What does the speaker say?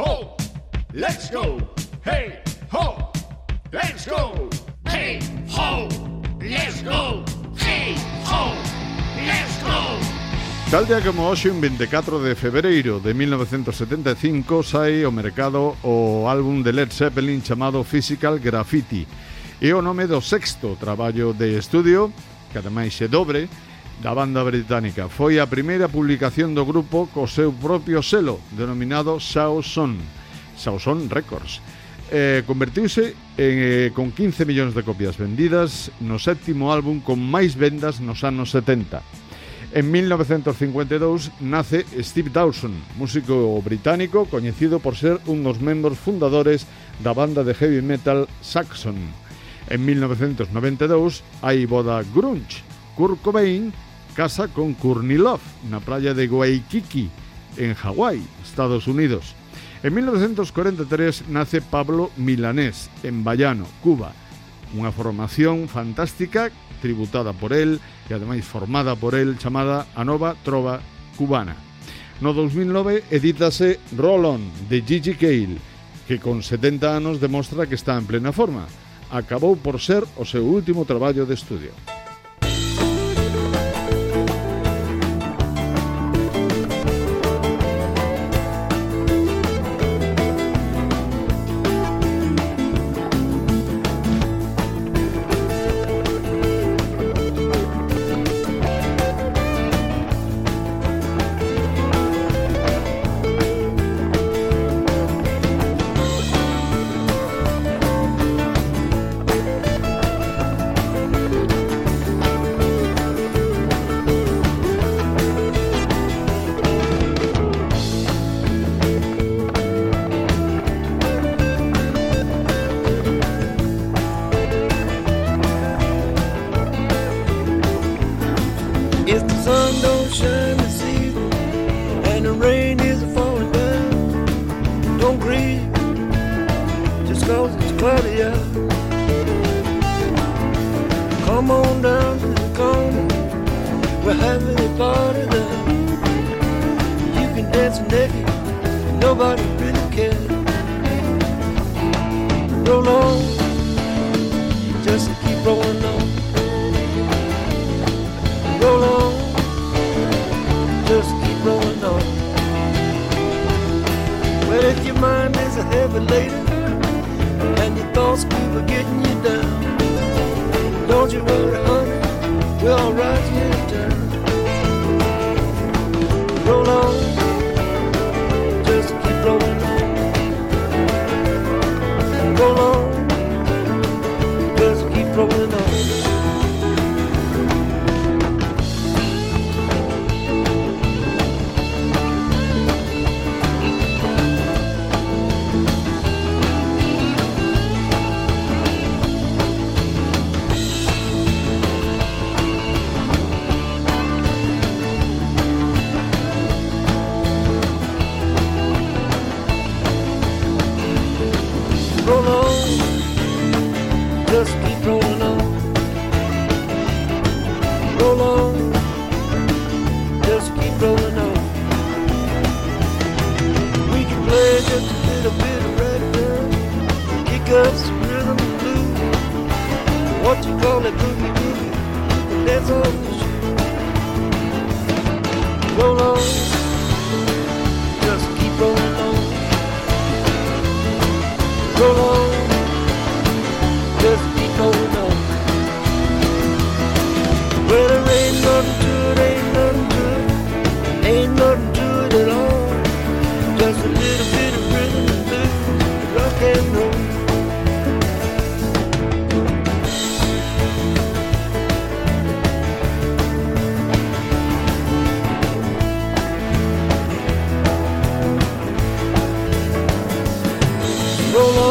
ho, let's go. Hey, ho, let's go. Hey, ho, let's go. Hey, ho, let's go. Tal día como hoxe, un 24 de febreiro de 1975, sai o mercado o álbum de Led Zeppelin chamado Physical Graffiti. E o nome do sexto traballo de estudio, que ademais é dobre, da banda británica. Foi a primeira publicación do grupo co seu propio selo, denominado Sauson, Sauson Records. Eh, convertiuse en, eh, con 15 millóns de copias vendidas no séptimo álbum con máis vendas nos anos 70. En 1952 nace Steve Dawson, músico británico coñecido por ser un dos membros fundadores da banda de heavy metal Saxon. En 1992 hai boda grunge, Kurt Cobain casa con Kurnilov, na praia de Waikiki, en Hawái, Estados Unidos. En 1943 nace Pablo Milanés, en Bayano, Cuba. Unha formación fantástica, tributada por él e ademais formada por él, chamada A Nova Trova Cubana. No 2009 edítase Rolon, de Gigi Cale, que con 70 anos demostra que está en plena forma. Acabou por ser o seu último traballo de estudio. We're having a party now. You can dance naked, nobody really cares. Roll on, just keep rolling on. Roll on, just keep rolling on. Well, if your mind is a heavy lady and your thoughts keep getting you down, don't you worry, honey, we'll all rise here down. roll on, just keep rolling on. Roll on, just keep rolling on. We can play just a little bit of ragtime, kick up some rhythm and blues. What you call it, boogie boogie, and that's all for sure. Roll on. just be cold. Well, there ain't nothing to it, ain't nothing to it, ain't nothing to it at all. Just a little bit of rhythm and blues, rock and roll. roll on.